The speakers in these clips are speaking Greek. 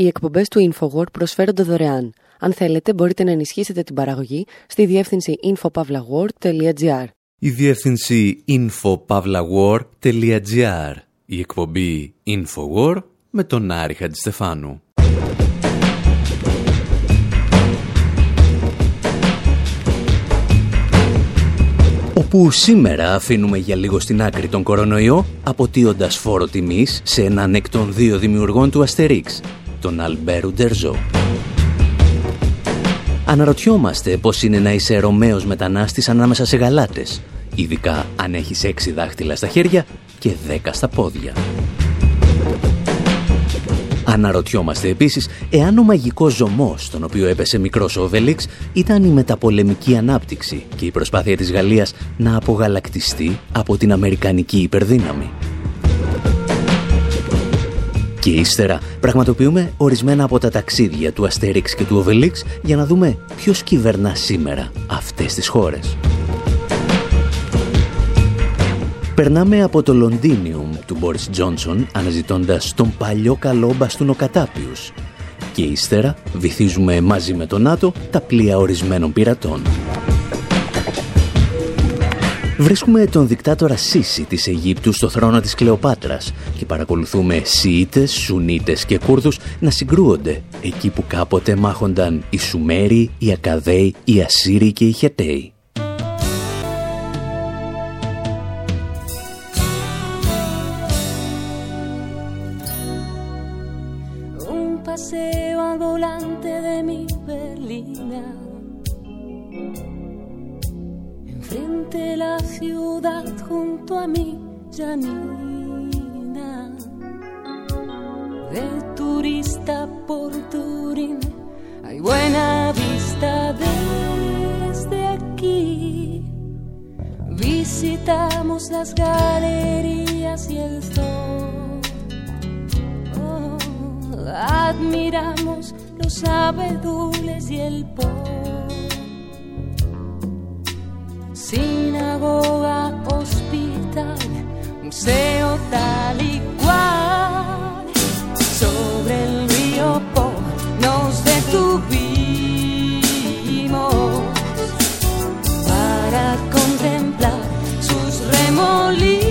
Οι εκπομπές του InfoWord προσφέρονται δωρεάν. Αν θέλετε, μπορείτε να ενισχύσετε την παραγωγή στη διεύθυνση infopavlagor.gr. Η διεύθυνση infopavlagor.gr. Η εκπομπή InfoWord με τον Άρη Χατζηστεφάνου. όπου σήμερα αφήνουμε για λίγο στην άκρη τον κορονοϊό, αποτείοντας φόρο τιμής σε έναν εκ των δύο δημιουργών του Αστερίξ, τον Αλμπέρου Ντερζό. Αναρωτιόμαστε πώς είναι να είσαι Ρωμαίος μετανάστης ανάμεσα σε γαλάτες, ειδικά αν έχεις έξι δάχτυλα στα χέρια και δέκα στα πόδια. Αναρωτιόμαστε επίσης εάν ο μαγικός ζωμός στον οποίο έπεσε μικρός ο Οβελίξ ήταν η μεταπολεμική ανάπτυξη και η προσπάθεια της Γαλλίας να απογαλακτιστεί από την Αμερικανική υπερδύναμη. Και ύστερα πραγματοποιούμε ορισμένα από τα ταξίδια του Αστερίξ και του Οβελίξ για να δούμε ποιος κυβερνά σήμερα αυτές τις χώρες. Περνάμε από το Λονδίνιουμ του Μπόρις Τζόνσον αναζητώντας τον παλιό καλό μπαστούνοκατάπιους και ύστερα βυθίζουμε μαζί με τον ΝΑΤΟ τα πλοία ορισμένων πειρατών. Βρίσκουμε τον δικτάτορα Σίση της Αιγύπτου στο θρόνο της Κλεοπάτρας και παρακολουθούμε Σιήτες, Σουνίτες και Κούρδους να συγκρούονται εκεί που κάποτε μάχονταν οι Σουμέροι, οι Ακαδαίοι, οι Ασσύριοι και οι Χεταίοι. Junto a mí, Janina. De turista por Turín, hay buena vista desde aquí. Visitamos las galerías y el sol. Oh, admiramos los abedules y el po sinagoga, hospital, museo tal y cual. Sobre el río Po nos detuvimos para contemplar sus remolinos.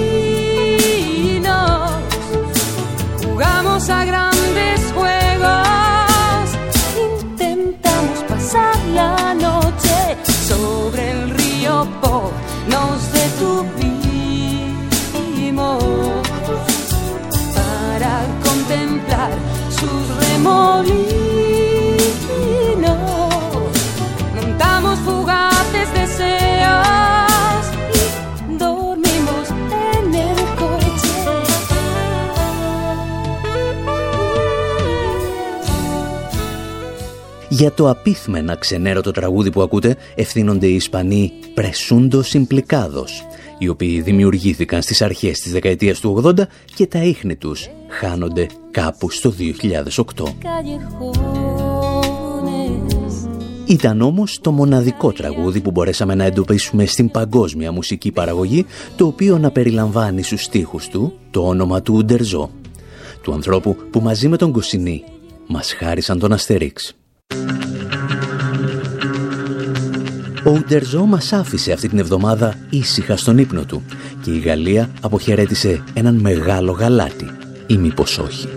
nos detuvo. Για το απίθμενα ξενέρωτο τραγούδι που ακούτε ευθύνονται οι Ισπανοί Πρεσούντο Συμπλικάδος, οι οποίοι δημιουργήθηκαν στις αρχές της δεκαετίας του 80 και τα ίχνη τους χάνονται κάπου στο 2008. Ήταν όμως το μοναδικό τραγούδι που μπορέσαμε να εντοπίσουμε στην παγκόσμια μουσική παραγωγή, το οποίο να περιλαμβάνει στους στίχους του το όνομα του Ούντερζό, του ανθρώπου που μαζί με τον Κοσινή μας χάρισαν τον Αστερίξ. Ο Ούντερζό μας άφησε αυτή την εβδομάδα ήσυχα στον ύπνο του και η Γαλλία αποχαιρέτησε έναν μεγάλο γαλάτι, ή μήπως όχι.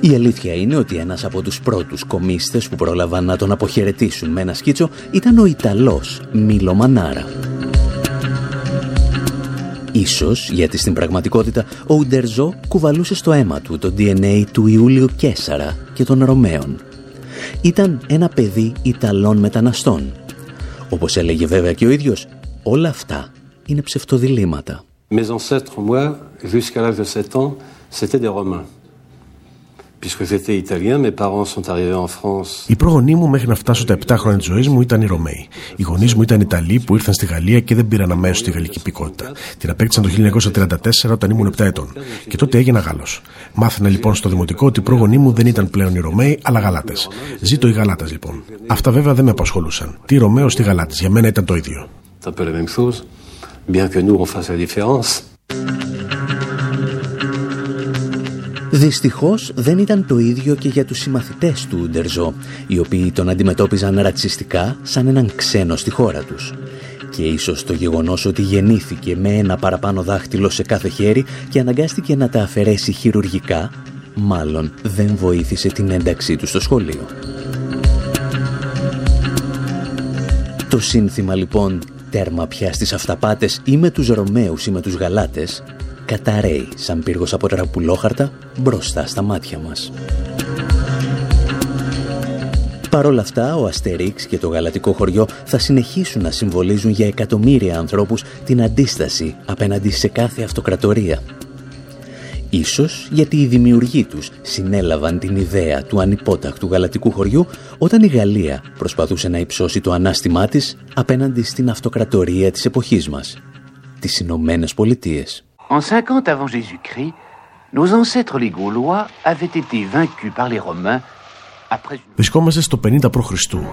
Η αλήθεια είναι ότι ένας από τους πρώτους κομίστες που πρόλαβαν να τον αποχαιρετήσουν με ένα σκίτσο ήταν ο Ιταλός Μίλο Μανάρα. Ίσως γιατί στην πραγματικότητα ο Ουντέρζο κουβαλούσε στο αίμα του το DNA του Ιούλιο Κέσαρα και των Ρωμαίων. Ήταν ένα παιδί Ιταλών μεταναστών. Όπως έλεγε βέβαια και ο ίδιος, όλα αυτά είναι ψευτοδιλήμματα. Mes ancêtres, moi, jusqu'à l'âge de 7 ans, c'était des Romains. Οι πρόγονοί μου μέχρι να φτάσω τα 7 χρόνια της ζωής μου ήταν οι Ρωμαίοι. Οι γονείς μου ήταν Ιταλοί που ήρθαν στη Γαλλία και δεν πήραν αμέσως τη γαλλική υπηκότητα. Την απέκτησαν το 1934 όταν ήμουν 7 ετών. Και τότε έγινα Γάλλος. Μάθαινα λοιπόν στο δημοτικό ότι οι πρόγονοί μου δεν ήταν πλέον οι Ρωμαίοι, αλλά Γαλάτες. Ζήτω οι Γαλάτες λοιπόν. Αυτά βέβαια δεν με απασχολούσαν. Τι Ρωμαίος, τι Γαλάτες. Για μένα ήταν το ίδιο. Δυστυχώς δεν ήταν το ίδιο και για τους συμμαθητές του Ντερζό, οι οποίοι τον αντιμετώπιζαν ρατσιστικά σαν έναν ξένο στη χώρα τους. Και ίσως το γεγονός ότι γεννήθηκε με ένα παραπάνω δάχτυλο σε κάθε χέρι και αναγκάστηκε να τα αφαιρέσει χειρουργικά, μάλλον δεν βοήθησε την ένταξή του στο σχολείο. Το σύνθημα λοιπόν «Τέρμα πια στις αυταπάτες» ή με τους Ρωμαίους ή με τους Γαλάτες καταραίει σαν πύργος από τραπουλόχαρτα μπροστά στα μάτια μας. Παρ' όλα αυτά, ο Αστερίξ και το γαλατικό χωριό θα συνεχίσουν να συμβολίζουν για εκατομμύρια ανθρώπους την αντίσταση απέναντι σε κάθε αυτοκρατορία. Ίσως γιατί οι δημιουργοί τους συνέλαβαν την ιδέα του ανυπότακτου γαλατικού χωριού όταν η Γαλλία προσπαθούσε να υψώσει το ανάστημά της απέναντι στην αυτοκρατορία της εποχής μας, τις Ηνωμένες Πολιτείες. En 50 avant Jésus-Christ, nos ancêtres les Gaulois avaient été vaincus par les Romains Βρισκόμαστε στο 50 π.Χ.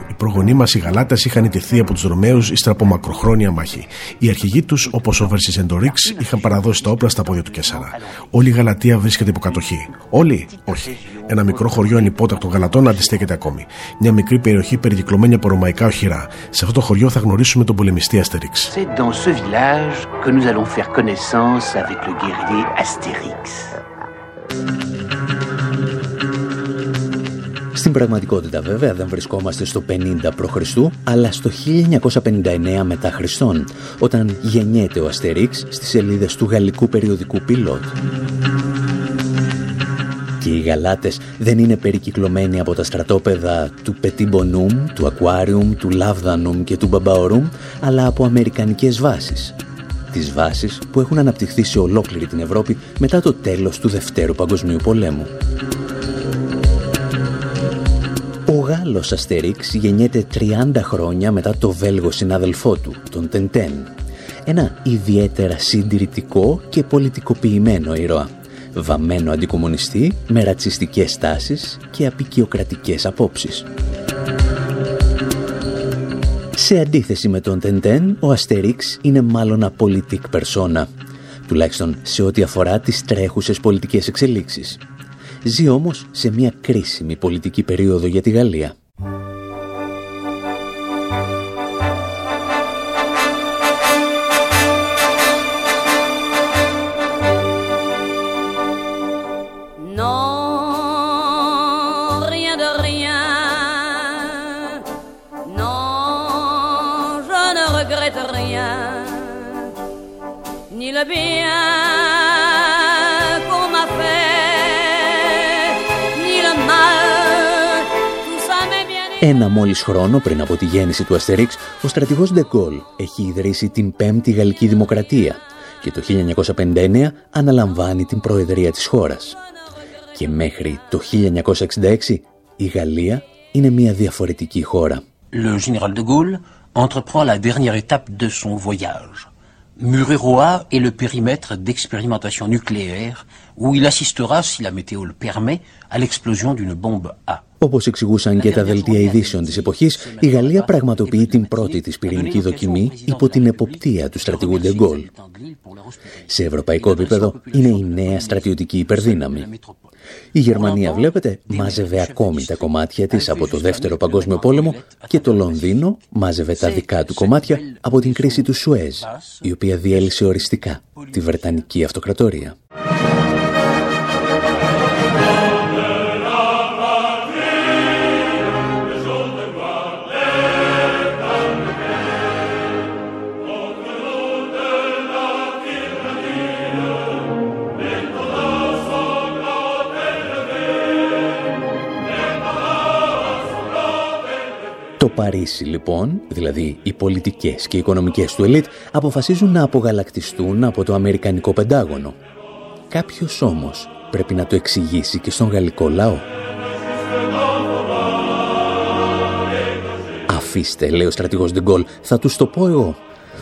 Οι προγονεί μας οι Γαλάτες είχαν ιτηθεί από τους Ρωμαίους ύστερα από μακροχρόνια μάχη. Οι αρχηγοί τους, όπως ο Βερσισεντορίξ, είχαν παραδώσει τα όπλα στα πόδια του Κέσσαρα. Όλη η Γαλατεία βρίσκεται υπό κατοχή. Όλοι, όχι. Ένα μικρό χωριό ανυπότακτων Γαλατών αντιστέκεται ακόμη. Μια μικρή περιοχή περικυκλωμένη από ρωμαϊκά οχυρά. Σε αυτό το χωριό θα γνωρίσουμε τον πολεμιστή Αστερίξ. Στην πραγματικότητα βέβαια δεν βρισκόμαστε στο 50 π.Χ. αλλά στο 1959 μετά Χριστόν, όταν γεννιέται ο Αστερίξ στις σελίδες του γαλλικού περιοδικού Πιλότ. Και οι γαλάτες δεν είναι περικυκλωμένοι από τα στρατόπεδα του Πετιμπονούμ, του Ακουάριουμ, του Λάβδανουμ και του Μπαμπαορούμ, αλλά από αμερικανικές βάσεις. Τις βάσεις που έχουν αναπτυχθεί σε ολόκληρη την Ευρώπη μετά το τέλος του Δευτέρου Παγκοσμίου Πολέμου. Ο Γάλλος Αστερίξ γεννιέται 30 χρόνια μετά το Βέλγο συνάδελφό του, τον Τεντέν. Ένα ιδιαίτερα συντηρητικό και πολιτικοποιημένο ήρωα. Βαμμένο αντικομονιστή με ρατσιστικές τάσεις και απεικιοκρατικές απόψεις. Σε αντίθεση με τον Τεντέν, ο Αστερίξ είναι μάλλον απολυτικ περσόνα, τουλάχιστον σε ό,τι αφορά τις τρέχουσες πολιτικές εξελίξεις. Ζει όμως σε μια κρίσιμη πολιτική περίοδο για τη Γαλλία. Ένα μόλις χρόνο πριν από τη γέννηση του Αστερίξ, ο στρατηγός Ντεκόλ έχει ιδρύσει την Πέμπτη Γαλλική Δημοκρατία και το 1959 αναλαμβάνει την προεδρία της χώρας. Και μέχρι το 1966 η Γαλλία είναι μια διαφορετική χώρα. Le général de Gaulle entreprend la dernière étape de son voyage. Mururoa est le périmètre d'expérimentation nucléaire où il assistera, si la météo le permet, à l'explosion d'une bombe A. Όπως εξηγούσαν και τα δελτία ειδήσεων της εποχής, η Γαλλία πραγματοποιεί την πρώτη της πυρηνική δοκιμή υπό την εποπτεία του στρατηγού Ντεγκόλ. Σε ευρωπαϊκό επίπεδο είναι η νέα στρατιωτική υπερδύναμη. Η Γερμανία, βλέπετε, μάζευε ακόμη τα κομμάτια της από το Δεύτερο Παγκόσμιο Πόλεμο και το Λονδίνο μάζευε τα δικά του κομμάτια από την κρίση του Σουέζ, η οποία διέλυσε οριστικά τη Βρετανική Αυτοκρατορία. Παρίσι λοιπόν, δηλαδή οι πολιτικές και οι οικονομικές του ελίτ, αποφασίζουν να απογαλακτιστούν από το Αμερικανικό Πεντάγωνο. Κάποιος όμως πρέπει να το εξηγήσει και στον γαλλικό λαό. Αφήστε, λέει ο στρατηγός Ντεγκόλ, θα τους το πω εγώ.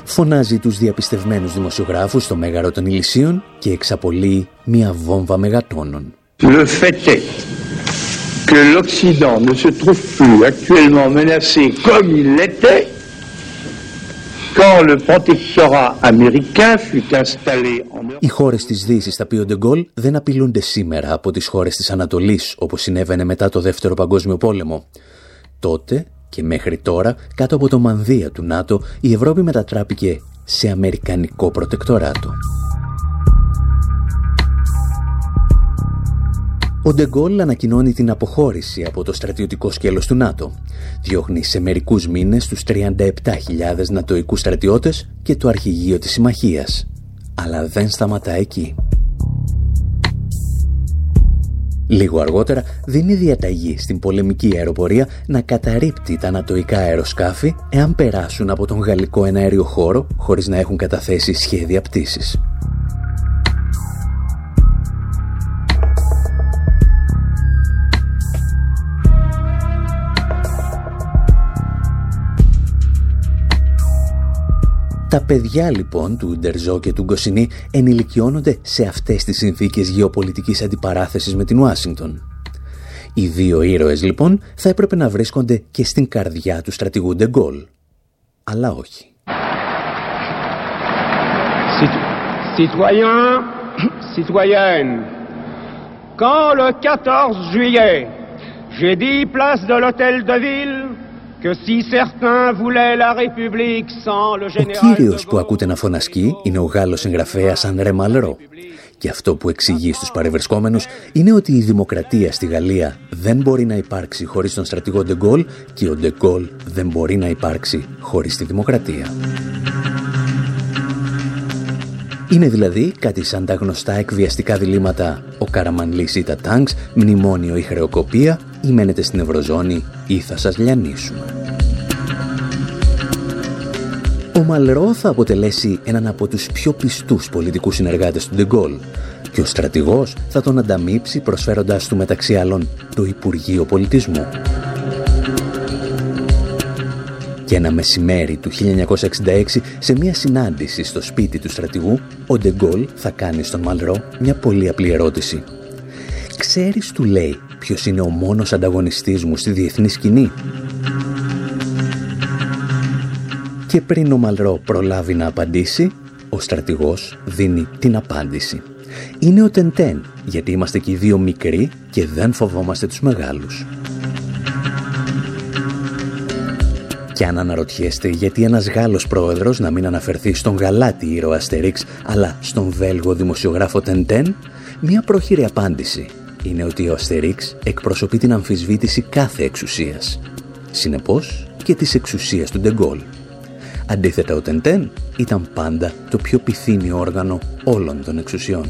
Φωνάζει τους διαπιστευμένους δημοσιογράφους στο Μέγαρο των Ηλυσίων και εξαπολύει μια βόμβα μεγατόνων que l'Occident ne se trouve plus actuellement menacé comme il l'était, c'est une preuve. 1 Μόλις χρόνο πριν από τη γέννηση του Αστερίξ, ο στρατηγός Ντεγκόλ έχει ιδρύσει την πρώτη της πυρηνική δοκιμή υπό την εποπτεία του στρατηγού Ντεγκόλ. Σε ευρωπαϊκό επίπεδο είναι η νέα στρατιωτική υπερδύναμη. Η Γερμανία, βλέπετε, μάζευε ακόμη τα κομμάτια της από το Δεύτερο Παγκόσμιο Πόλεμο και το Λονδίνο μάζευε τα δικά του κομμάτια από την κρίση του Σουέζ, η οποία διέλυσε οριστικά τη Βρετανική Αυτοκρατορία. Οι χώρες της Δύσης, τα οποία ο Ντεγκόλ δεν απειλούνται σήμερα από τις χώρες της Ανατολής, όπως συνέβαινε μετά το Δεύτερο Παγκόσμιο Πόλεμο. Τότε και μέχρι τώρα, κάτω από το μανδύα του ΝΑΤΟ, η Ευρώπη μετατράπηκε σε αμερικανικό προτεκτοράτο. Ο Ντεγκόλ ανακοινώνει την αποχώρηση από το στρατιωτικό σκέλος του ΝΑΤΟ. Διώχνει σε μερικούς μήνες τους 37.000 νατοικούς στρατιώτες και το αρχηγείο της συμμαχίας. Αλλά δεν σταματά εκεί. Λίγο αργότερα δίνει διαταγή στην πολεμική αεροπορία να καταρρύπτει τα νατοικά αεροσκάφη εάν περάσουν από τον γαλλικό εναέριο χώρο χωρίς να έχουν καταθέσει σχέδια πτήσης. Τα παιδιά λοιπόν του Ντερζό και του Γκοσινή ενηλικιώνονται σε αυτές τις συνθήκες γεωπολιτικής αντιπαράθεσης με την Ουάσιγκτον. Οι δύο ήρωες λοιπόν θα έπρεπε να βρίσκονται και στην καρδιά του στρατηγού Ντεγκόλ. Αλλά όχι. Citoyens, citoyennes, quand le 14 juillet, j'ai dit place de l'hôtel de ville ο κύριος που ακούτε να φωνασκεί είναι ο Γάλλος εγγραφέας Ανρέ Μαλρό. Και αυτό που εξηγεί στους παρευρισκόμενους είναι ότι η δημοκρατία στη Γαλλία δεν μπορεί να υπάρξει χωρίς τον στρατηγό Ντεγκόλ και ο Ντεγκόλ δεν μπορεί να υπάρξει χωρίς τη δημοκρατία. Είναι δηλαδή κάτι σαν τα γνωστά εκβιαστικά διλήμματα «Ο Καραμανλής ή τα τάγκς», «Μνημόνιο ή χρεοκοπία» ή «Μένετε στην Ευρωζώνη» ή «Θα σας λιανίσουμε». Ο Μαλρό θα αποτελέσει έναν από τους πιο πιστούς πολιτικούς συνεργάτες του Ντεγκόλ και ο στρατηγός θα τον ανταμείψει προσφέροντας του μεταξύ άλλων το Υπουργείο Πολιτισμού. Και ένα μεσημέρι του 1966, σε μια συνάντηση στο σπίτι του στρατηγού, ο Ντεγκόλ θα κάνει στον Μαλρό μια πολύ απλή ερώτηση. «Ξέρεις», του λέει, «ποιος είναι ο μόνος ανταγωνιστής μου στη διεθνή σκηνή» και πριν ο Μαλρό προλάβει να απαντήσει, ο στρατηγός δίνει την απάντηση. Είναι ο Τεντέν, γιατί είμαστε και οι δύο μικροί και δεν φοβόμαστε τους μεγάλους. Και αν αναρωτιέστε γιατί ένας Γάλλος πρόεδρος να μην αναφερθεί στον γαλάτι ήρωα Αστερίξ αλλά στον Βέλγο δημοσιογράφο Τεντέν, μια πρόχειρη απάντηση είναι ότι ο Αστερίξ εκπροσωπεί την αμφισβήτηση κάθε εξουσίας. Συνεπώς και της εξουσίας του Ντεγκόλ. Αντίθετα ο Τεντέν ήταν πάντα το πιο πυθύνιο όργανο όλων των εξουσιών.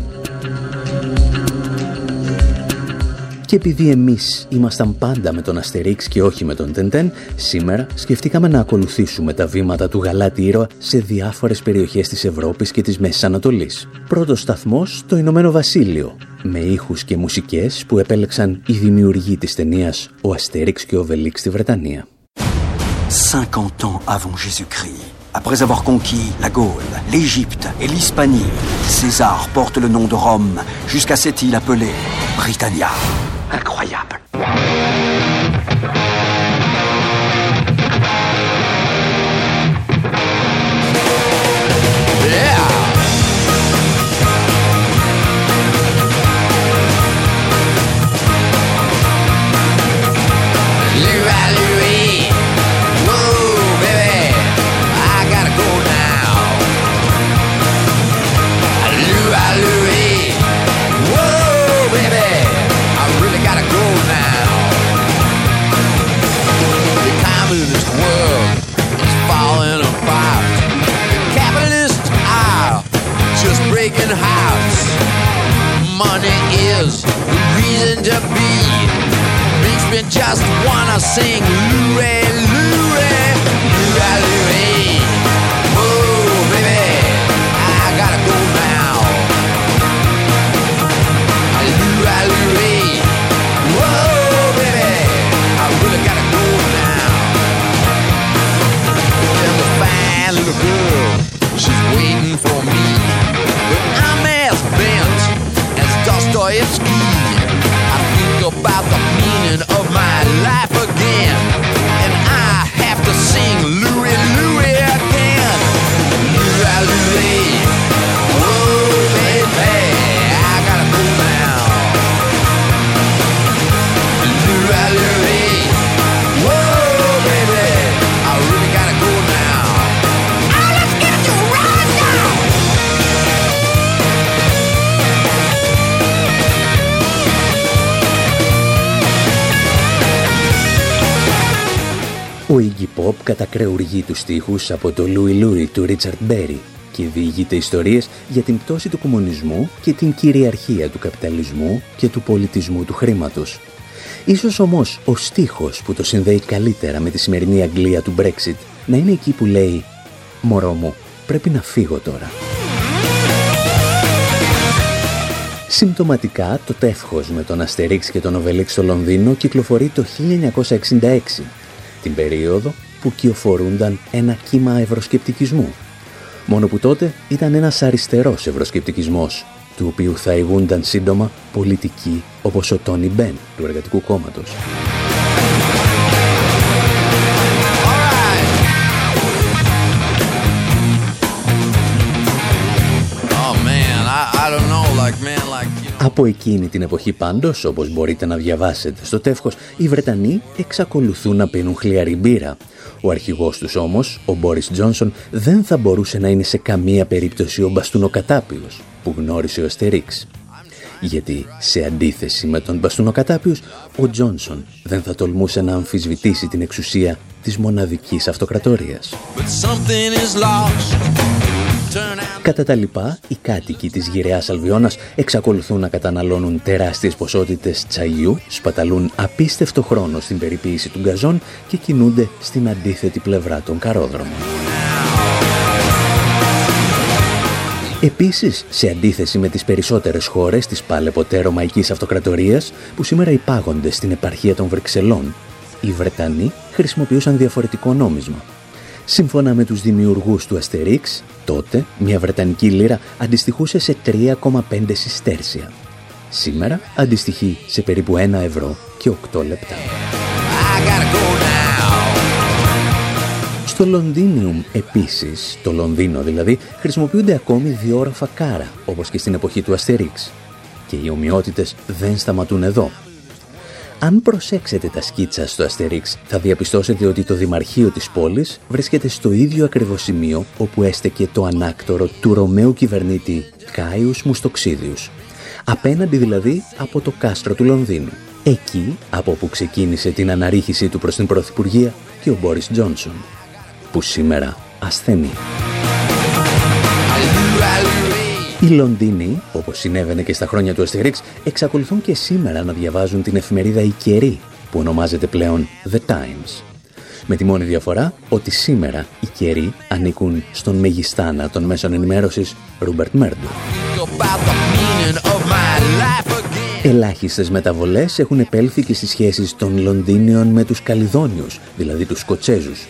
Και επειδή εμείς ήμασταν πάντα με τον Αστερίξ και όχι με τον Τεντέν, σήμερα σκεφτήκαμε να ακολουθήσουμε τα βήματα του γαλάτι ήρωα σε διάφορες περιοχές της Ευρώπης και της Μέσης Ανατολής. Πρώτος σταθμός, το Ηνωμένο Βασίλειο, με ήχους και μουσικές που επέλεξαν οι δημιουργοί της ταινίας «Ο Αστέριξ και ο Βελίξ στη Βρετανία. 50 ans avant Jésus-Christ. Après avoir conquis la Gaule, l'Égypte et l'Hispanie, César porte le nom de Rome jusqu'à cette île appelée Britannia. 那个坏哑巴 house. Money is the reason to be. Makes me just wanna sing Louie, Louie, Louie, Louie. Dostoevsky. I think about the meaning of my Pop κατακρεουργεί τους στίχους από το Louis Louis του Richard Berry και διηγείται ιστορίες για την πτώση του κομμουνισμού και την κυριαρχία του καπιταλισμού και του πολιτισμού του χρήματος. Ίσως όμως ο στίχος που το συνδέει καλύτερα με τη σημερινή Αγγλία του Brexit να είναι εκεί που λέει «Μωρό μου, πρέπει να φύγω τώρα». Συμπτωματικά το τεύχος με τον Αστερίξ και τον Οβελίξ στο Λονδίνο κυκλοφορεί το 1966, την περίοδο που κυοφορούνταν ένα κύμα ευρωσκεπτικισμού. Μόνο που τότε ήταν ένας αριστερός ευρωσκεπτικισμός, του οποίου θα ηγούνταν σύντομα πολιτικοί όπως ο Τόνι Μπεν του Εργατικού Κόμματος. Από εκείνη την εποχή πάντως, όπως μπορείτε να διαβάσετε στο τεύχος, οι Βρετανοί εξακολουθούν να πίνουν χλιαρή μπύρα. Ο αρχηγός τους όμως, ο Μπόρις Τζόνσον, δεν θα μπορούσε να είναι σε καμία περίπτωση ο μπαστούνοκατάπιος που γνώρισε ο Αστερίξ. Γιατί, σε αντίθεση με τον μπαστούνοκατάπιος, ο Τζόνσον δεν θα τολμούσε να αμφισβητήσει την εξουσία της μοναδικής αυτοκρατορίας. Κατά τα λοιπά, οι κάτοικοι της γυραιάς Αλβιώνας εξακολουθούν να καταναλώνουν τεράστιες ποσότητες τσαγιού, σπαταλούν απίστευτο χρόνο στην περιποίηση του γκαζόν και κινούνται στην αντίθετη πλευρά των καρόδρομων. Επίσης, σε αντίθεση με τις περισσότερες χώρες της παλαιποτέ Ρωμαϊκής Αυτοκρατορίας, που σήμερα υπάγονται στην επαρχία των Βρυξελών, οι Βρετανοί χρησιμοποιούσαν διαφορετικό νόμισμα. Σύμφωνα με τους δημιουργούς του Αστερίξ, τότε μια Βρετανική λίρα αντιστοιχούσε σε 3,5 συστέρσια. Σήμερα αντιστοιχεί σε περίπου 1 ευρώ και 8 λεπτά. Στο Λονδίνιουμ επίσης, το Λονδίνο δηλαδή, χρησιμοποιούνται ακόμη διόραφα κάρα, όπως και στην εποχή του Αστερίξ. Και οι ομοιότητες δεν σταματούν εδώ. Αν προσέξετε τα σκίτσα στο Αστερίξ, θα διαπιστώσετε ότι το Δημαρχείο της πόλης βρίσκεται στο ίδιο ακριβώς σημείο όπου έστεκε το ανάκτορο του Ρωμαίου κυβερνήτη Κάιους Μουστοξίδιους. Απέναντι δηλαδή από το κάστρο του Λονδίνου. Εκεί από όπου ξεκίνησε την αναρρίχησή του προς την Πρωθυπουργία και ο Μπόρις Τζόνσον, που σήμερα ασθενεί. Οι Λονδίνοι, όπως συνέβαινε και στα χρόνια του Αστερίξ, εξακολουθούν και σήμερα να διαβάζουν την εφημερίδα «Η Καιρή», που ονομάζεται πλέον The Times. Με τη μόνη διαφορά ότι σήμερα οι καιροί ανήκουν στον μεγιστάνα των μέσων ενημέρωσης Ρούμπερτ Μέρντο. Ελάχιστες μεταβολές έχουν επέλθει και στις σχέσεις των Λονδίνιων με τους Καλιδόνιους, δηλαδή τους Σκοτσέζους.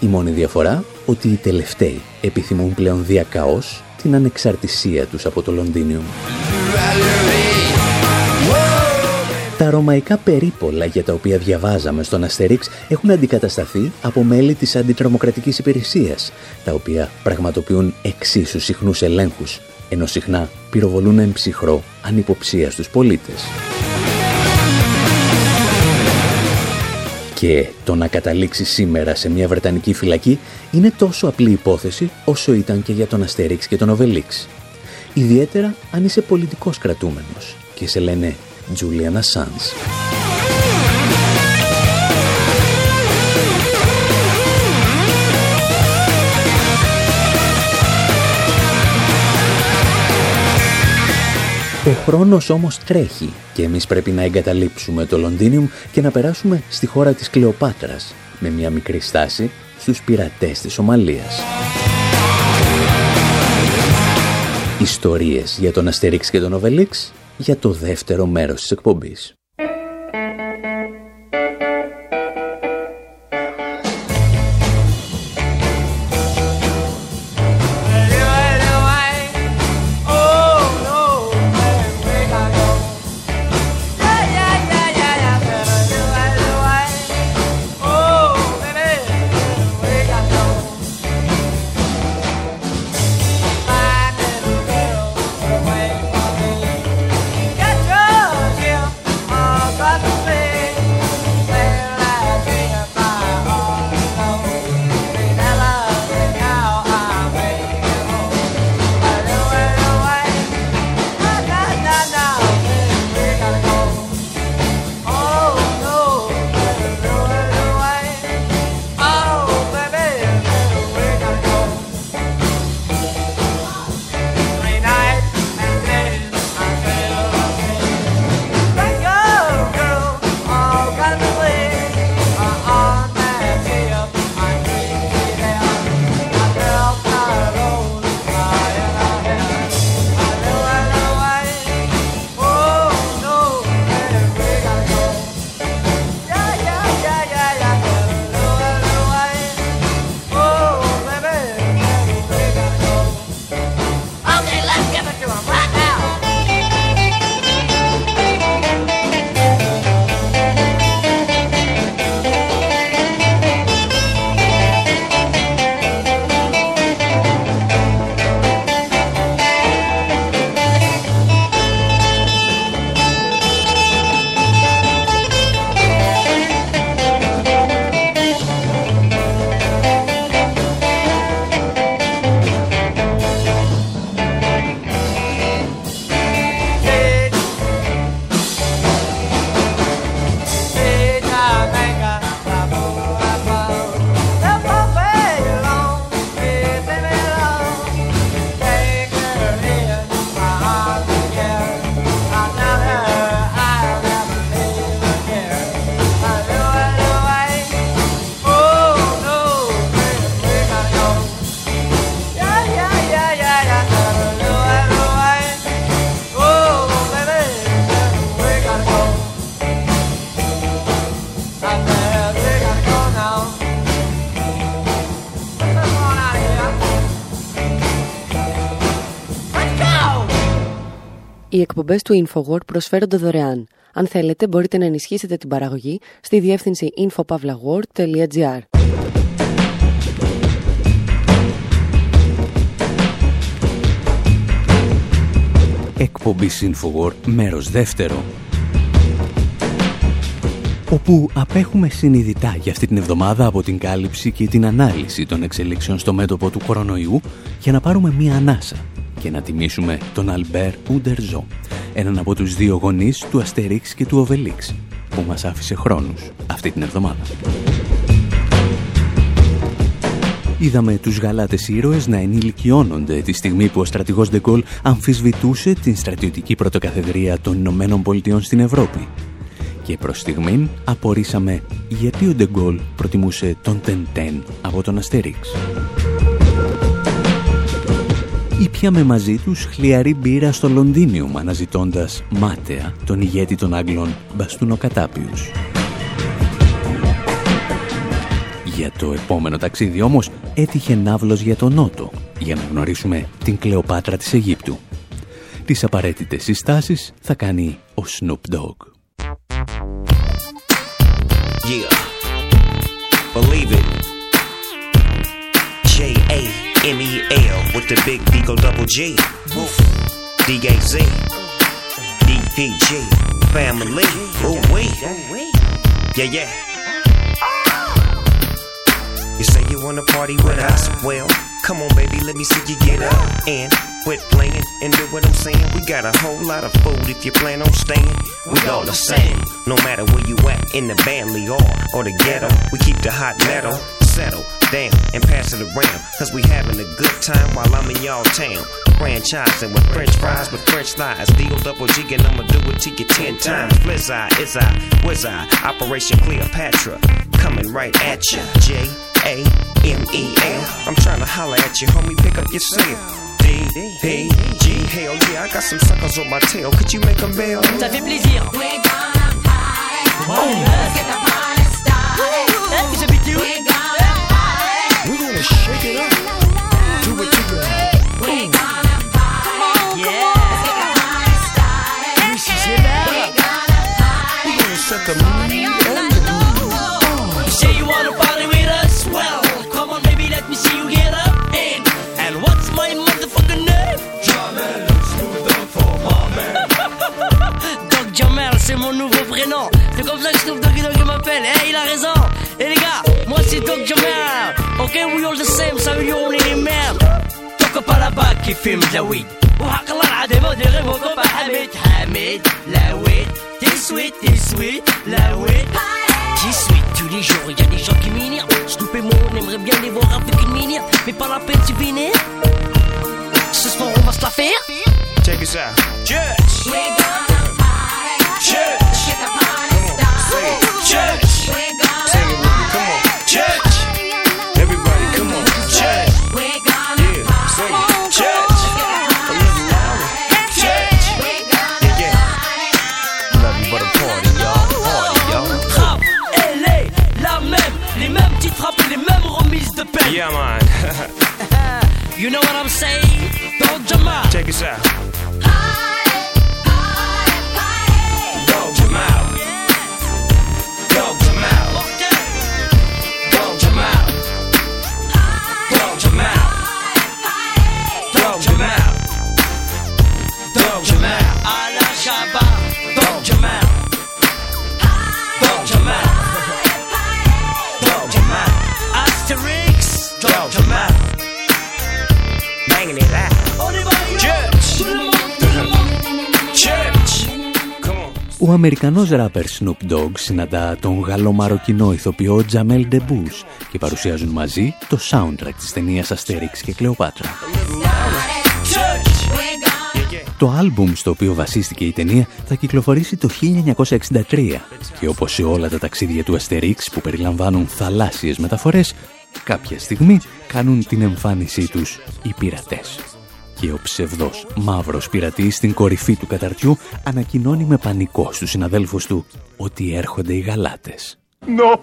Η μόνη διαφορά ότι οι τελευταίοι επιθυμούν πλέον διακαώς την ανεξαρτησία τους από το Λονδίνιο. Τα ρωμαϊκά περίπολα για τα οποία διαβάζαμε στον Αστερίξ έχουν αντικατασταθεί από μέλη της αντιτρομοκρατικής υπηρεσίας, τα οποία πραγματοποιούν εξίσου συχνούς ελέγχους, ενώ συχνά πυροβολούν εν ψυχρό ανυποψία στους πολίτες. Και το να καταλήξει σήμερα σε μια Βρετανική φυλακή είναι τόσο απλή υπόθεση όσο ήταν και για τον Αστερίξ και τον Οβελίξ. Ιδιαίτερα αν είσαι πολιτικός κρατούμενος και σε λένε Julian Assange. Ο χρόνος όμως τρέχει και εμείς πρέπει να εγκαταλείψουμε το Λονδίνιουμ και να περάσουμε στη χώρα της Κλεοπάτρας με μια μικρή στάση στους πειρατές της Ομαλίας. Ιστορίες για τον Αστερίξ και τον Οβελίξ για το δεύτερο μέρος της εκπομπής. Οι εκπομπές του InfoWord προσφέρονται δωρεάν. Αν θέλετε, μπορείτε να ενισχύσετε την παραγωγή στη διεύθυνση infopavlagor.gr. Εκπομπή InfoWord, μέρος δεύτερο όπου απέχουμε συνειδητά για αυτή την εβδομάδα από την κάλυψη και την ανάλυση των εξελίξεων στο μέτωπο του κορονοϊού για να πάρουμε μία ανάσα και να τιμήσουμε τον Αλμπέρ Ούντερζό, έναν από τους δύο γονείς του Αστερίξ και του Οβελίξ, που μας άφησε χρόνους αυτή την εβδομάδα. Είδαμε τους γαλάτες ήρωες να ενηλικιώνονται τη στιγμή που ο στρατηγός Ντεγκόλ αμφισβητούσε την στρατιωτική πρωτοκαθεδρία των Ηνωμένων Πολιτειών στην Ευρώπη. Και προς στιγμήν απορρίσαμε γιατί ο Ντεγκόλ προτιμούσε τον Τεντέν από τον Αστερίξ ή πιάμε μαζί τους χλιαρή μπύρα στο Λονδίνιουμ αναζητώντας μάταια τον ηγέτη των Άγγλων Μπαστούνοκατάπιους. Για το επόμενο ταξίδι όμως έτυχε ναύλος για τον Νότο για να γνωρίσουμε την Κλεοπάτρα της Αιγύπτου. Τις απαραίτητες συστάσεις θα κάνει ο Snoop Dogg. Yeah. Believe it. J.A. M-E-L with the big D go double G. D-A-Z. D-P-G. Family. Ooh, wee. Yeah, yeah. You say you wanna party with us? Well, come on, baby, let me see you get up and quit playing and do what I'm saying. We got a whole lot of food if you plan on staying. We all the same, no matter where you at in the Bentley or or the ghetto. We keep the hot metal settle down and pass it around. Cause we having a good time while I'm in y'all town. Franchising with French fries with French fries. Deal double G and I'ma do it to you ten times. Blizz I, is I, whiz I, Operation Cleopatra. Coming right at ya. J A M E L. I'm trying to holler at you, homie. Pick up your cell. D P G. Hell yeah, I got some suckers on my tail. Could you make a bail? Ça fait plaisir. We're gonna party. Oh. Let's get the party started. J'habite où? We're shake it up. C'est mon nouveau prénom. C'est comme ça que Snoop Doggy Dogg m'appelle. Hey, il a raison. Et les gars, moi c'est Doc Jamel. Ok, we all the same, ça veut dire on est les mêmes. Toque pas là-bas qui fume de la weed. وحق الله العظيم ودير موقف حميد حميد لا ويد t'es sweet, t'es sweet, la weed. T'es sweet tous les jours, y a des gens qui m'énervent. Snoop et moi, on aimerait bien les voir avec une minière, mais pas la peine, tu vénères. Ce soir, on va se la faire. Check us out. Church. We're gonna party. Church. Get the party started. Church. We're gonna Sing it with me, come on. Church. Come on. you know what I'm saying? Don't jump up. Check this out. Ο Αμερικανός ράπερ Snoop Dogg συναντά τον γαλλο-μαροκινό ηθοποιό Τζαμέλ Ντεμπούς και παρουσιάζουν μαζί το soundtrack της ταινίας Αστέριξ και Κλεοπάτρα. Το άλμπουμ στο οποίο βασίστηκε η ταινία θα κυκλοφορήσει το 1963 και όπως σε όλα τα ταξίδια του Αστερίξ που περιλαμβάνουν θαλάσσιες μεταφορές, κάποια στιγμή κάνουν την εμφάνισή τους οι πειρατές και ο ψευδός μαύρος πειρατής στην κορυφή του καταρτιού ανακοινώνει με πανικό στους συναδέλφους του ότι έρχονται οι γαλάτες. No.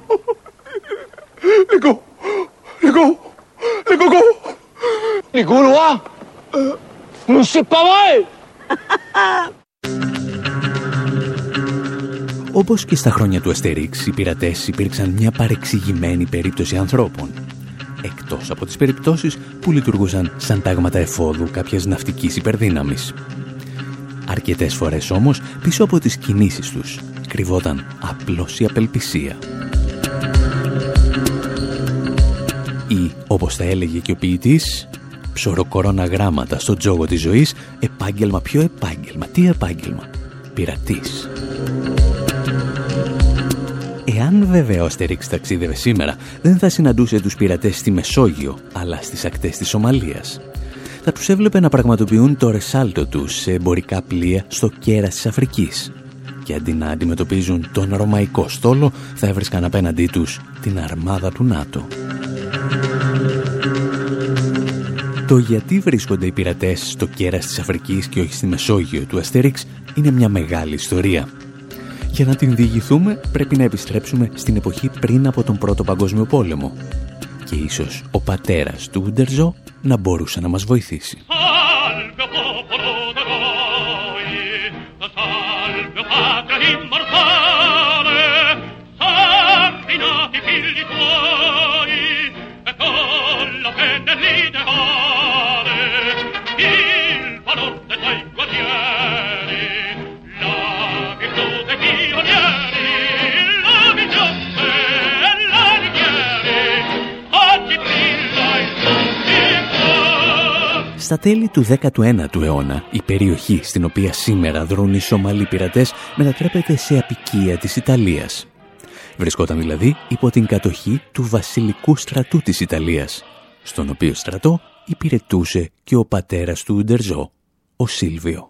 Όπως και στα χρόνια του Αστερίξ, οι πειρατές υπήρξαν μια παρεξηγημένη περίπτωση ανθρώπων. Εκτός από τις περιπτώσεις που λειτουργούσαν σαν τάγματα εφόδου κάποιας ναυτικής υπερδύναμης. Αρκετές φορές όμως, πίσω από τις κινήσεις τους, κρυβόταν απλώς η απελπισία. Ή, όπως θα έλεγε και ο ποιητής, ψωροκορώνα γράμματα στο τζόγο της ζωής, επάγγελμα, πιο επάγγελμα, τι επάγγελμα, πειρατής. Εάν βέβαια ο Αστερίξ ταξίδευε σήμερα, δεν θα συναντούσε τους πειρατές στη Μεσόγειο, αλλά στις ακτές της Σομαλίας. Θα τους έβλεπε να πραγματοποιούν το ρεσάλτο τους σε εμπορικά πλοία στο κέρας της Αφρικής. Και αντί να αντιμετωπίζουν τον ρωμαϊκό στόλο, θα έβρισκαν απέναντί τους την αρμάδα του ΝΑΤΟ. Το γιατί βρίσκονται οι πειρατές στο κέρας της Αφρικής και όχι στη Μεσόγειο του Αστερίξ είναι μια μεγάλη ιστορία. Για να την διηγηθούμε πρέπει να επιστρέψουμε στην εποχή πριν από τον Πρώτο Παγκόσμιο Πόλεμο. Και ίσως ο πατέρας του Ούντερζο να μπορούσε να μας βοηθήσει. Στα τέλη του 19ου αιώνα, η περιοχή στην οποία σήμερα δρούν οι Σομαλοί πειρατές μετατρέπεται σε απικία της Ιταλίας. Βρισκόταν δηλαδή υπό την κατοχή του βασιλικού στρατού της Ιταλίας, στον οποίο στρατό υπηρετούσε και ο πατέρας του Ντερζό, ο Σίλβιο.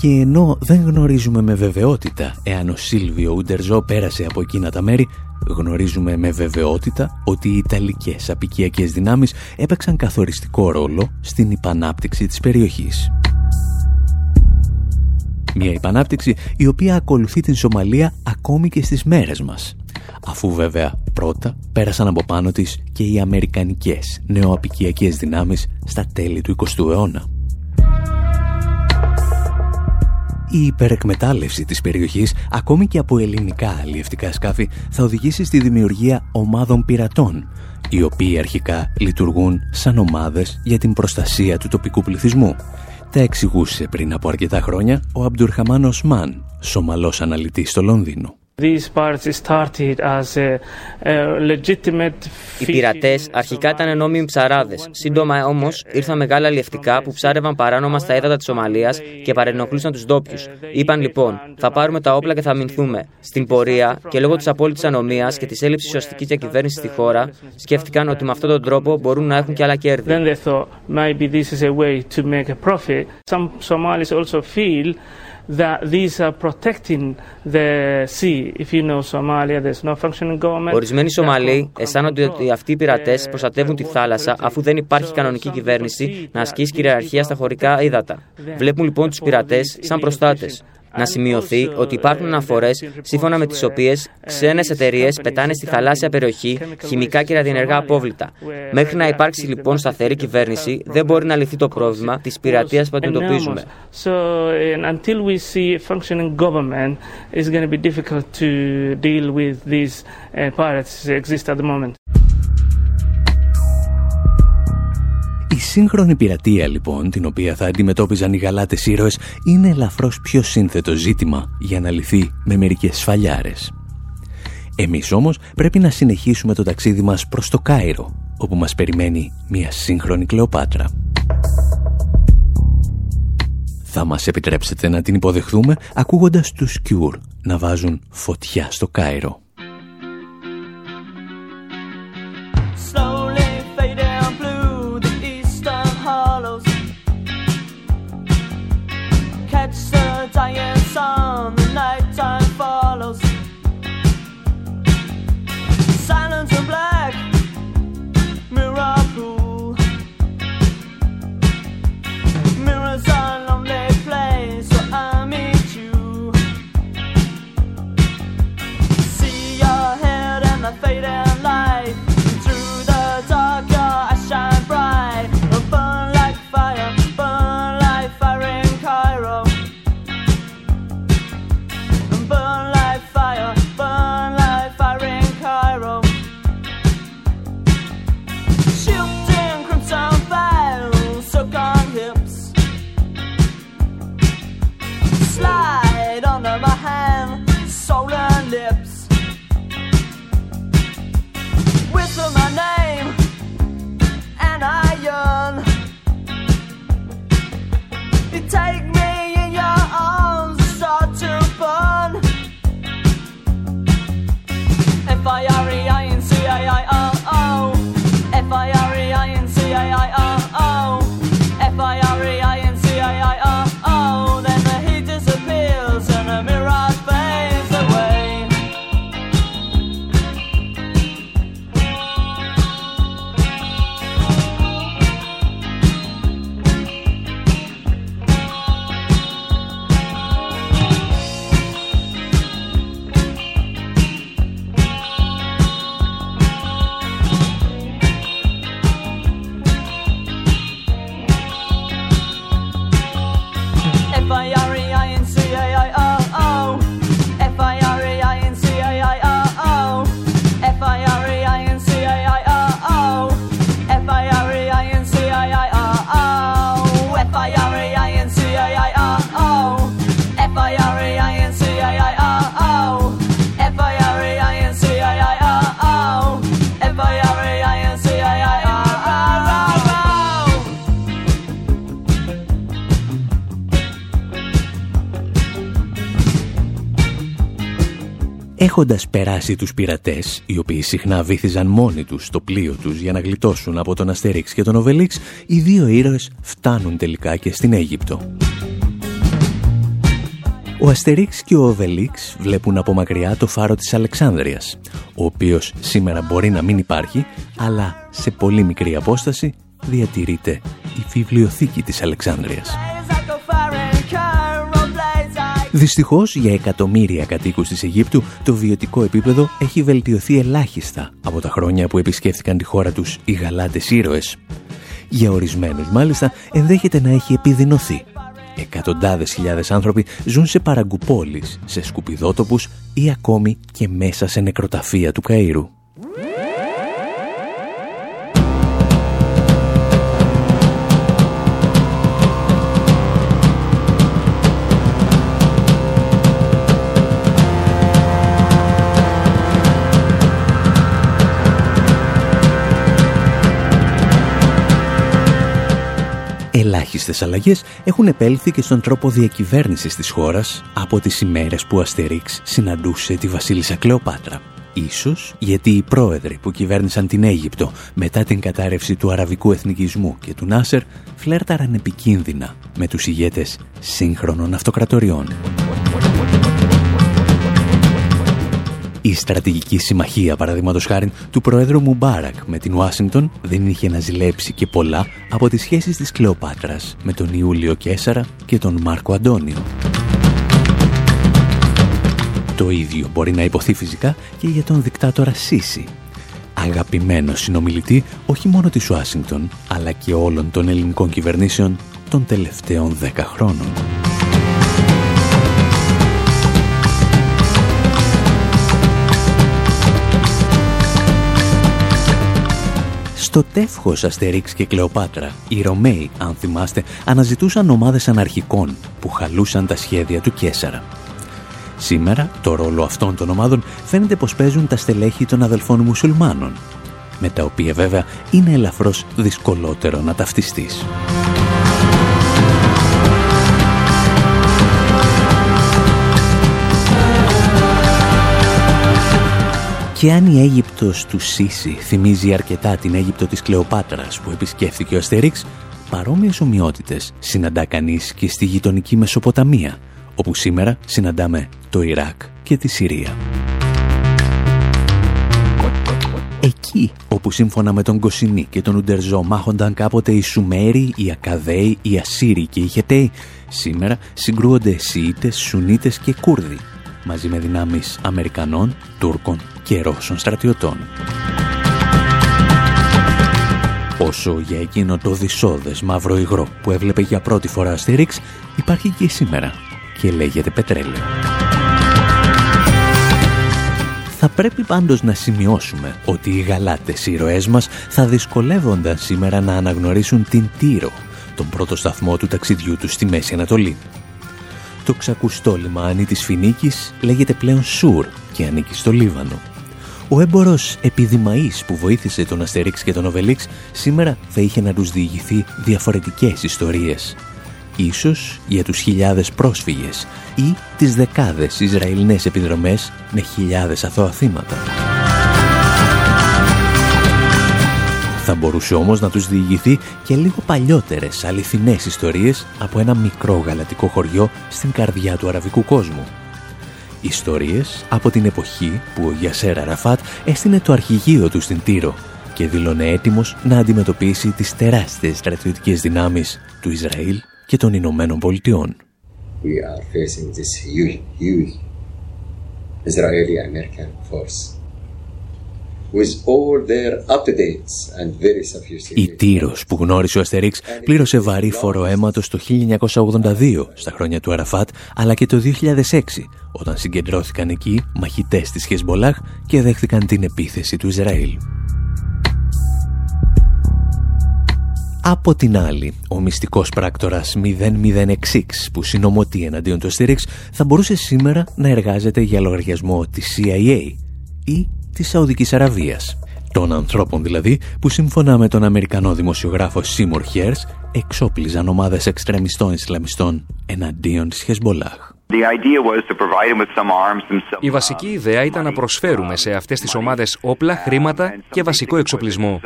Και ενώ δεν γνωρίζουμε με βεβαιότητα εάν ο Σίλβιο Ούντερζο πέρασε από εκείνα τα μέρη, γνωρίζουμε με βεβαιότητα ότι οι Ιταλικές απικιακές δυνάμεις έπαιξαν καθοριστικό ρόλο στην υπανάπτυξη της περιοχής. Μια υπανάπτυξη η οποία ακολουθεί την Σομαλία ακόμη και στις μέρες μας. Αφού βέβαια πρώτα πέρασαν από πάνω της και οι αμερικανικές νεοαπικιακές δυνάμεις στα τέλη του 20ου αιώνα. Η υπερεκμετάλλευση της περιοχής, ακόμη και από ελληνικά αλλιευτικά σκάφη, θα οδηγήσει στη δημιουργία ομάδων πειρατών, οι οποίοι αρχικά λειτουργούν σαν ομάδες για την προστασία του τοπικού πληθυσμού. Τα εξηγούσε πριν από αρκετά χρόνια ο Αμπτουρχαμάν Οσμάν, Σομαλός αναλυτής στο Λονδίνο. Οι πειρατές αρχικά ήταν νόμιμοι ψαράδες. Σύντομα όμως ήρθαν μεγάλα αλλιευτικά που ψάρευαν παράνομα στα έδατα της Σομαλίας και παρενοχλούσαν τους ντόπιους. Είπαν λοιπόν, θα πάρουμε τα όπλα και θα αμυνθούμε. Στην πορεία και λόγω της απόλυτης ανομίας και της έλλειψης ουσιαστικής διακυβέρνησης στη χώρα, σκέφτηκαν ότι με αυτόν τον τρόπο μπορούν να έχουν και άλλα κέρδη. That these are protecting the sea. If you know Somalia, there's no functioning government. Ορισμένοι Σομαλοί αισθάνονται ότι αυτοί οι πειρατές προστατεύουν τη θάλασσα αφού δεν υπάρχει κανονική κυβέρνηση να ασκήσει κυριαρχία στα χωρικά ύδατα. Βλέπουν λοιπόν τους πειρατές σαν προστάτες. Να σημειωθεί ότι υπάρχουν αναφορές σύμφωνα με τις οποίες ξένες εταιρείες πετάνε στη θαλάσσια περιοχή χημικά και ραδιενεργά απόβλητα. Μέχρι να υπάρξει λοιπόν σταθερή κυβέρνηση, δεν μπορεί να λυθεί το πρόβλημα της πειρατείας που αντιμετωπίζουμε. Η σύγχρονη πειρατεία λοιπόν, την οποία θα αντιμετώπιζαν οι γαλάτες ήρωες, είναι ελαφρώς πιο σύνθετο ζήτημα για να λυθεί με μερικές σφαλιάρες. Εμείς όμως πρέπει να συνεχίσουμε το ταξίδι μας προς το Κάιρο, όπου μας περιμένει μια σύγχρονη Κλεοπάτρα. Θα μας επιτρέψετε να την υποδεχθούμε ακούγοντας τους Cure να βάζουν φωτιά στο Κάιρο. whistle my name. Έχοντας περάσει τους πειρατές, οι οποίοι συχνά βύθιζαν μόνοι τους στο πλοίο τους για να γλιτώσουν από τον Αστερίξ και τον Οβελίξ, οι δύο ήρωες φτάνουν τελικά και στην Αίγυπτο. Ο Αστερίξ και ο Οβελίξ βλέπουν από μακριά το φάρο της Αλεξάνδρειας, ο οποίος σήμερα μπορεί να μην υπάρχει, αλλά σε πολύ μικρή απόσταση διατηρείται η βιβλιοθήκη της Αλεξάνδρειας. Δυστυχώς για εκατομμύρια κατοίκους της Αιγύπτου το βιωτικό επίπεδο έχει βελτιωθεί ελάχιστα από τα χρόνια που επισκέφθηκαν τη χώρα τους οι γαλάτες ήρωες. Για ορισμένους μάλιστα ενδέχεται να έχει επιδεινωθεί. Εκατοντάδες χιλιάδες άνθρωποι ζουν σε παραγκουπόλεις, σε σκουπιδότοπους ή ακόμη και μέσα σε νεκροταφεία του Καΐρου. Ελάχιστες αλλαγές έχουν επέλθει και στον τρόπο διακυβέρνησης της χώρας από τις ημέρες που ο Αστερίξ συναντούσε τη βασίλισσα Κλεοπάτρα. Ίσως γιατί οι πρόεδροι που κυβέρνησαν την Αίγυπτο μετά την κατάρρευση του αραβικού εθνικισμού και του Νάσερ φλέρταραν επικίνδυνα με τους ηγέτες σύγχρονων αυτοκρατοριών. Η στρατηγική συμμαχία, παραδείγματος χάρη, του Προέδρου Μουμπάρακ με την Ουάσιγκτον δεν είχε να ζηλέψει και πολλά από τις σχέσεις της Κλεοπάτρας με τον Ιούλιο Κέσαρα και τον Μάρκο Αντώνιο. Το ίδιο μπορεί να υποθεί φυσικά και για τον δικτάτορα Σίση, αγαπημένο συνομιλητή όχι μόνο της Ουάσιγκτον, αλλά και όλων των ελληνικών κυβερνήσεων των τελευταίων δέκα χρόνων. Στο τεύχος Αστερίξ και Κλεοπάτρα, οι Ρωμαίοι, αν θυμάστε, αναζητούσαν ομάδες αναρχικών που χαλούσαν τα σχέδια του Κέσαρα. Σήμερα, το ρόλο αυτών των ομάδων φαίνεται πως παίζουν τα στελέχη των αδελφών μουσουλμάνων, με τα οποία βέβαια είναι ελαφρώς δυσκολότερο να ταυτιστείς. Και αν η Αίγυπτος τους Σίση θυμίζει αρκετά την Αίγυπτο της Κλεοπάτρας που επισκέφθηκε ο Αστερίξ, παρόμοιες ομοιότητες συναντά κανείς και στη γειτονική Μεσοποταμία, όπου σήμερα συναντάμε το Ιράκ και τη Συρία. Εκεί όπου σύμφωνα με τον Κοσινή και τον Ουντερζό μάχονταν κάποτε οι Σουμέροι, οι Ακαδαίοι, οι Ασσύριοι και οι Χεταίοι, σήμερα συγκρούονται Σιήτες, Σουνίτες και Κούρδοι, μαζί με δυνάμεις Αμερικανών, Τούρκων και Ρώσων στρατιωτών. Όσο για εκείνο το δυσόδες μαύρο υγρό που έβλεπε για πρώτη φορά στη Ρίξ, υπάρχει και σήμερα και λέγεται πετρέλαιο. Θα πρέπει πάντως να σημειώσουμε ότι οι γαλάτες ήρωές μας θα δυσκολεύονταν σήμερα να αναγνωρίσουν την Τύρο, τον πρώτο σταθμό του ταξιδιού τους στη Μέση Ανατολή. Το ξακουστό λιμάνι της Φινίκης λέγεται πλέον Σουρ και ανήκει στο Λίβανο. Ο έμπορος επιδημαής που βοήθησε τον Αστερίξ και τον Οβελίξ σήμερα θα είχε να τους διηγηθεί διαφορετικές ιστορίες. Ίσως για τους χιλιάδες πρόσφυγες ή τις δεκάδες Ισραηλινές επιδρομές με χιλιάδες αθώα θύματα. Θα μπορούσε όμως να τους διηγηθεί και λίγο παλιότερες αληθινές ιστορίες από ένα μικρό γαλατικό χωριό στην καρδιά του αραβικού κόσμου. Ιστορίες από την εποχή που ο Γιασέρα Ραφάτ έστεινε το αρχηγείο του στην Τύρο και δήλωνε έτοιμος να αντιμετωπίσει τις τεράστιες στρατιωτικές δυνάμεις του Ισραήλ και των Ηνωμένων Πολιτειών. We are facing this huge, huge Israeli-American force. Η Τύρος που γνώρισε ο Αστερίξ πλήρωσε βαρύ φόρο αίματος το 1982 στα χρόνια του Αραφάτ αλλά και το 2006 όταν συγκεντρώθηκαν εκεί μαχητές της Χεσμολάχ και δέχθηκαν την επίθεση του Ισραήλ. Από την άλλη, ο μυστικός πράκτορας 0066 που συνομωτεί εναντίον του Αστερίξ θα μπορούσε σήμερα να εργάζεται για λογαριασμό της CIA ή της Σαουδικής Αραβίας. Των ανθρώπων δηλαδή που σύμφωνα με τον Αμερικανό δημοσιογράφο Seymour Χέρς εξόπλιζαν ομάδες εξτρεμιστών Ισλαμιστών εναντίον της Χεσμολάχ. Η βασική ιδέα ήταν να προσφέρουμε σε αυτές τις ομάδες όπλα, χρήματα και βασικό εξοπλισμό.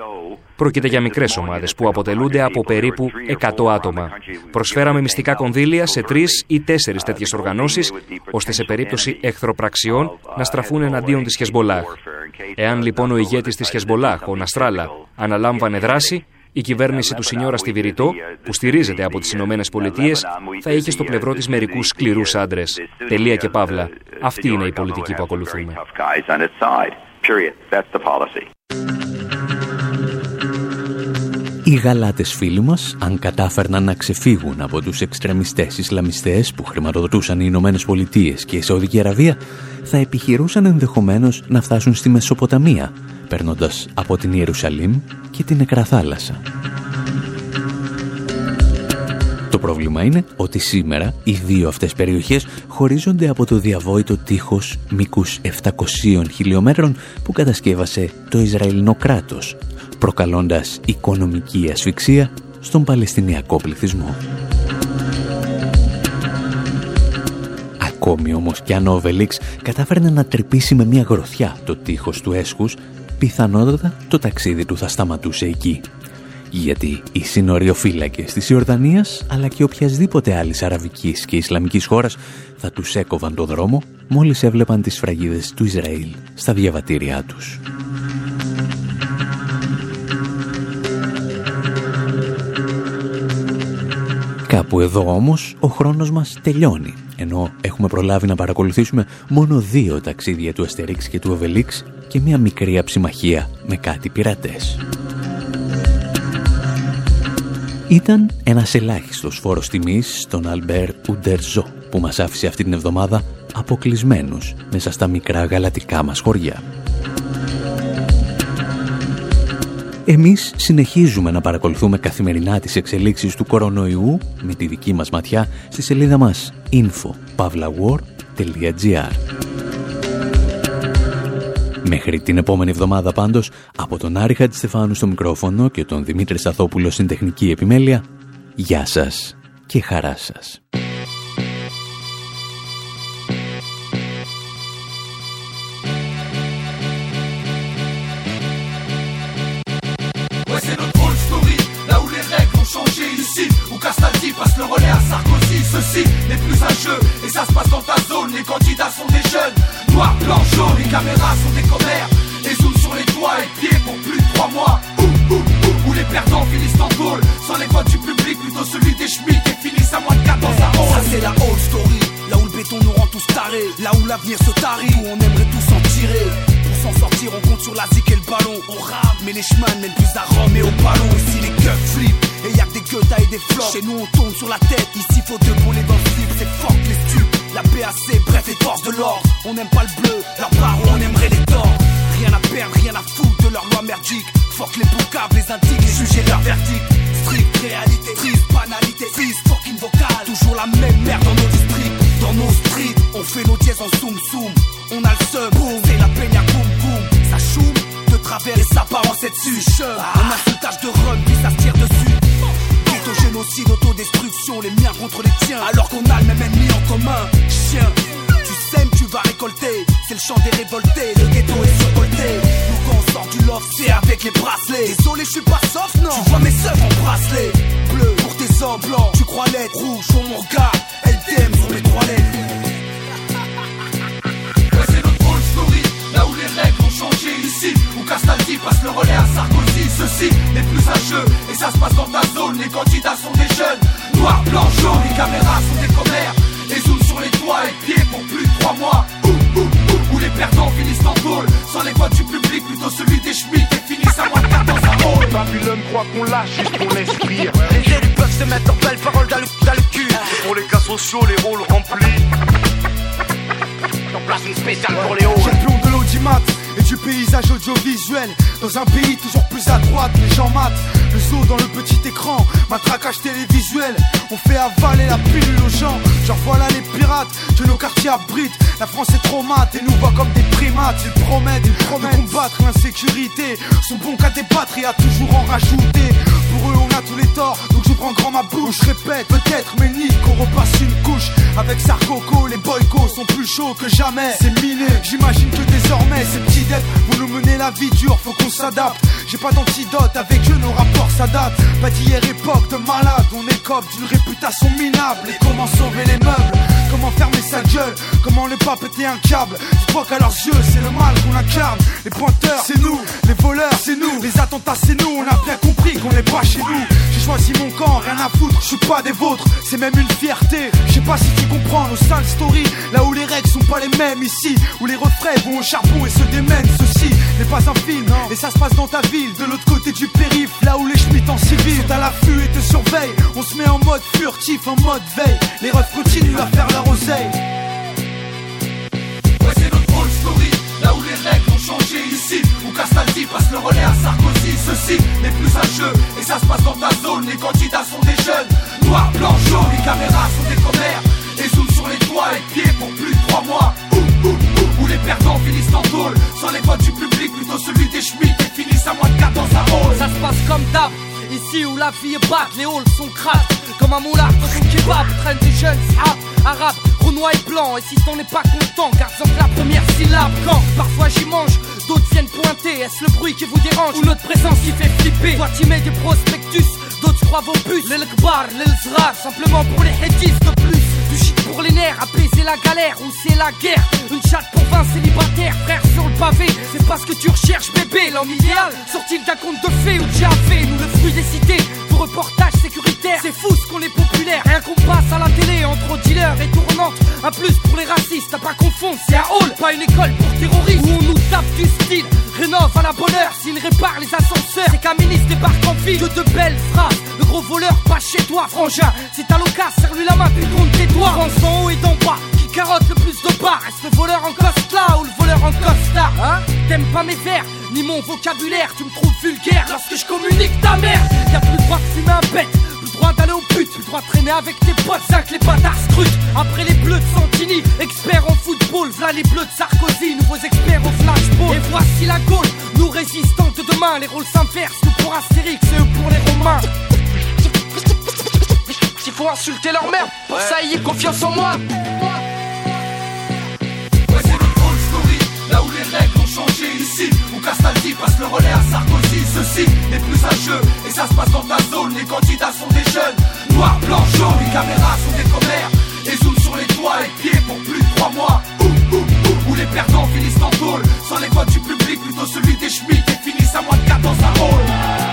Πρόκειται για μικρές ομάδες που αποτελούνται από περίπου 100 άτομα. Προσφέραμε μυστικά κονδύλια σε τρεις ή τέσσερις τέτοιες οργανώσεις, ώστε σε περίπτωση εχθροπραξιών να στραφούν εναντίον της Χεσμολάχ. Εάν λοιπόν ο ηγέτης της Χεσμολάχ, ο Ναστράλα, αναλάμβανε δράση, η κυβέρνηση του Σινιώρα στη Βηρητό, που στηρίζεται από τις Ηνωμένες Πολιτείες, θα είχε στο πλευρό της μερικούς σκληρούς άντρες. Τελεία και παύλα. Αυτή είναι η πολιτική που ακολουθούμε. Οι γαλάτες φίλοι μας, αν κατάφερναν να ξεφύγουν από τους εξτρεμιστές Ισλαμιστές που χρηματοδοτούσαν οι Ηνωμένες Πολιτείες και η Σαουδική Αραβία, θα επιχειρούσαν ενδεχομένως να φτάσουν στη Μεσοποταμία, παίρνοντας από την Ιερουσαλήμ και την Νεκρά Θάλασσα. Το πρόβλημα είναι ότι σήμερα οι δύο αυτές περιοχές χωρίζονται από το διαβόητο τείχος μήκους 700 χιλιόμετρων που κατασκεύασε το Ισραηλινό κράτος προκαλώντας οικονομική ασφυξία στον Παλαιστινιακό πληθυσμό. Ακόμη όμως κι αν ο Οβελίξ κατάφερνε να τρυπήσει με μια γροθιά το τείχος του έσχους, πιθανότατα το ταξίδι του θα σταματούσε εκεί. Γιατί οι συνοριοφύλακες της Ιορδανίας, αλλά και οποιασδήποτε άλλης αραβικής και ισλαμικής χώρας, θα τους έκοβαν το δρόμο μόλις έβλεπαν τις φραγίδες του Ισραήλ στα διαβατήριά τους. Κάπου εδώ όμως ο χρόνος μας τελειώνει, ενώ έχουμε προλάβει να παρακολουθήσουμε μόνο δύο ταξίδια του Αστερίξ και του Οβελίξ και μια μικρή αψιμαχία με κάτι πειρατές. Ήταν ένας ελάχιστος φόρος τιμής στον Αλμπέρ Ουντερζό που μας άφησε αυτή την εβδομάδα αποκλεισμένους μέσα στα μικρά γαλατικά μας χωριά. Εμείς συνεχίζουμε να παρακολουθούμε καθημερινά τις εξελίξεις του κορονοϊού με τη δική μας ματιά στη σελίδα μας info.pavlawar.gr Μέχρι την επόμενη εβδομάδα πάντως, από τον Άρη Χατζηστεφάνου στο μικρόφωνο και τον Δημήτρη Σαθόπουλο στην τεχνική επιμέλεια, γεια σας και χαρά σας. Passe le relais à Sarkozy. Ceci n'est plus un jeu et ça se passe dans ta zone. Les candidats sont des jeunes, noir, blanc, jaune. Les caméras sont des commères. Les zooms sur les doigts et pieds pour plus de trois mois. Ouh, ouh, ouh, où les perdants finissent en goal. Sans les voix du public, plutôt celui des schmitts et finissent à moins de 14 à 11. Ça c'est la old story. Là où le béton nous rend tous tarés. Là où l'avenir se tarit. Où on aimerait tous en tirer s'en sortir, on compte sur la zik et le ballon. On rame, mais les chemins mènent plus à Rome et au ballon. Ici les keufs flippent, et y'a que des queutas et des flops. Chez nous on tourne sur la tête, ici faut deux les dans le c'est fuck les stupes. La PAC, bref, les forces de l'ordre. On n'aime pas le bleu, leur barreau, on aimerait les tordre. Rien à perdre, rien à foutre de leur loi merdique. Fuck les boucaves, les indiques, les sujets leur verdict. Strict réalité, triste banalité, fils fucking vocal. Toujours la même merde dans nos districts, dans nos streets. On fait nos dièses en zoom zoom. On a le seum, boum, c'est la peña boum boum. Ça c'est dessus. Un insultage de rhum, puis ça se tire dessus. Ghetto génocide, autodestruction, les miens contre les tiens. Alors qu'on a le même ennemi en commun. Chien, tu sèmes, tu vas récolter. C'est le chant des révoltés, le ghetto est survolté. Nous quand on sort du loft, c'est avec les bracelets. Désolé, je suis pas soft, non. Tu vois mes seufs en bracelet. Bleu pour tes hommes blancs, tu crois l'être. Rouge sur mon regard, LTM sur mes trois lettres. Ouais, c'est notre là où les règles ont changé ici, où Castaldi passe le relais à Sarkozy. Ceci n'est plus un jeu, ça se passe dans ta zone. Les candidats sont des jeunes, noir, blanc, jaune, les caméras sont des commères. Les zooms sur les toits et pieds pour plus de trois mois. Ouh, ouh, ouh, où les perdants finissent en tôle, sans les voix du public, plutôt celui des schmitts et finissent à moins de 4 dans un rôle. Babylone croit qu'on lâche juste pour l'esprit. Les élus peuvent se mettre en belles paroles dans le, dans le cul. Pour les cas sociaux, les rôles remplis. On place une spéciale pour les hauts. J'ai le plomb de l'audimat et du paysage audiovisuel. Dans un pays toujours plus à droite, les gens matent. Le zoo dans le petit écran, matraquage télévisuel. On fait avaler la pilule aux gens. Genre voilà les pirates que nos quartiers abritent. La France est trop mate et nous voit comme des primates. Ils promettent, ils promettent de combattre l'insécurité. Sont bons qu'à débattre et à toujours en rajouter. On a tous les torts, donc je prends grand ma bouche. Répète, peut-être, mais nique qu'on repasse une couche. Avec Sarcoco, les boycos sont plus chauds que jamais. C'est miné, j'imagine que désormais, ces petits dettes vont nous mener la vie dure, faut qu'on s'adapte. J'ai pas d'antidote, avec eux nos rapports s'adaptent. Pas d'hier époque de malade, on écope d'une réputation minable. Et comment sauver les meubles? Comment fermer sa gueule? Comment ne pas péter un câble? Dis-toi qu'à leurs yeux, c'est le mal qu'on incarne. Les pointeurs, c'est nous. Les voleurs, c'est nous. Les attentats, c'est nous. On a à foutre. Je suis pas des vôtres, c'est même une fierté. Je sais pas si tu comprends nos sales stories. Là où les règles sont pas les mêmes ici. Où les refrains vont au charbon et se démènent. Ceci n'est pas un film. Et ça se passe dans ta ville, de l'autre côté du périph. Là où les schmitts en civil sont à l'affût et te surveillent. On se met en mode furtif, en mode veille. Les refs continuent à faire leur oseille. Changé ici, où Castaldi passe le relais à Sarkozy. Ceci n'est plus un jeu, et ça se passe dans ta zone. Les candidats sont des jeunes, noir, blanc, jaune, les caméras sont des commères. Et zoom sur les toits et pieds pour plus de trois mois. Ouh, où les perdants finissent en tôle, sans les voix du public, plutôt celui des schmitts et finissent à moins de 4 dans un rôle. Ça se passe comme d'hab. Où la vie est batte, les halls sont crasses. Comme un moulard dans son kebab Traîne des jeunes arabes, renois et blancs Et si t'en es pas content, garde-en la première syllabe Quand parfois j'y mange, d'autres viennent pointer. Est-ce le bruit qui vous dérange ou notre présence qui fait flipper? Toi tu mets des prospectus, d'autres croient vos puces Les l'kbar, les simplement pour les hédis de plus. Du shit pour les nerfs, apaiser la galère ou c'est la guerre. Une chatte pour 20 célibataires, frère sur le pavé. C'est pas ce que tu recherches bébé, l'homme idéal. Sorti d'un conte de fées ou de fait Nous le fruit des cités, vos reportages sécuritaires. C'est fou ce qu'on est populaire, rien qu'on passe à la télé Entre dealers et tournantes, un plus pour les racistes À pas confondre, c'est un hall, pas une école pour terroristes. Où on nous tape du style, rénove à la bonne heure S'il répare les ascenseurs, c'est qu'un ministre débarque en ville. Que de belles phrases, le gros voleur pas chez toi frangin. Si t'as l'occasion, serre-lui la main, puis tourne tes doigts. France d'en haut et d'en bas, qui carotte le plus de bas Est-ce le voleur en là ou le en costard Hein? T'aimes pas mes vers, ni mon vocabulaire Tu me trouves vulgaire lorsque je communique ta mère Y'a plus le droit de fumer un bête plus le droit d'aller au but, plus le droit de traîner avec tes potes, ça que les bâtards scrutent. Après les bleus de Santini, experts en football, v'là les bleus de Sarkozy, nouveaux experts au flashball. Et voici la Gaule, nous résistants de demain, les rôles s'inversent, nous pour Astérix et eux pour les Romains. S'il faut insulter leur mère, pour ça ayez confiance en moi. ici Où Castaldi passe le relais à Sarkozy. Ceci n'est plus un jeu et ça se passe dans ta zone. Les candidats sont des jeunes, noirs, blancs, jaunes Les caméras sont des commères. Et zoom sur les toits et pieds pour plus de 3 mois. Ouh, ouh, Où les perdants finissent en pôle Sans les votes du public, plutôt celui des schmitts Et finissent à moins de 14 à rôle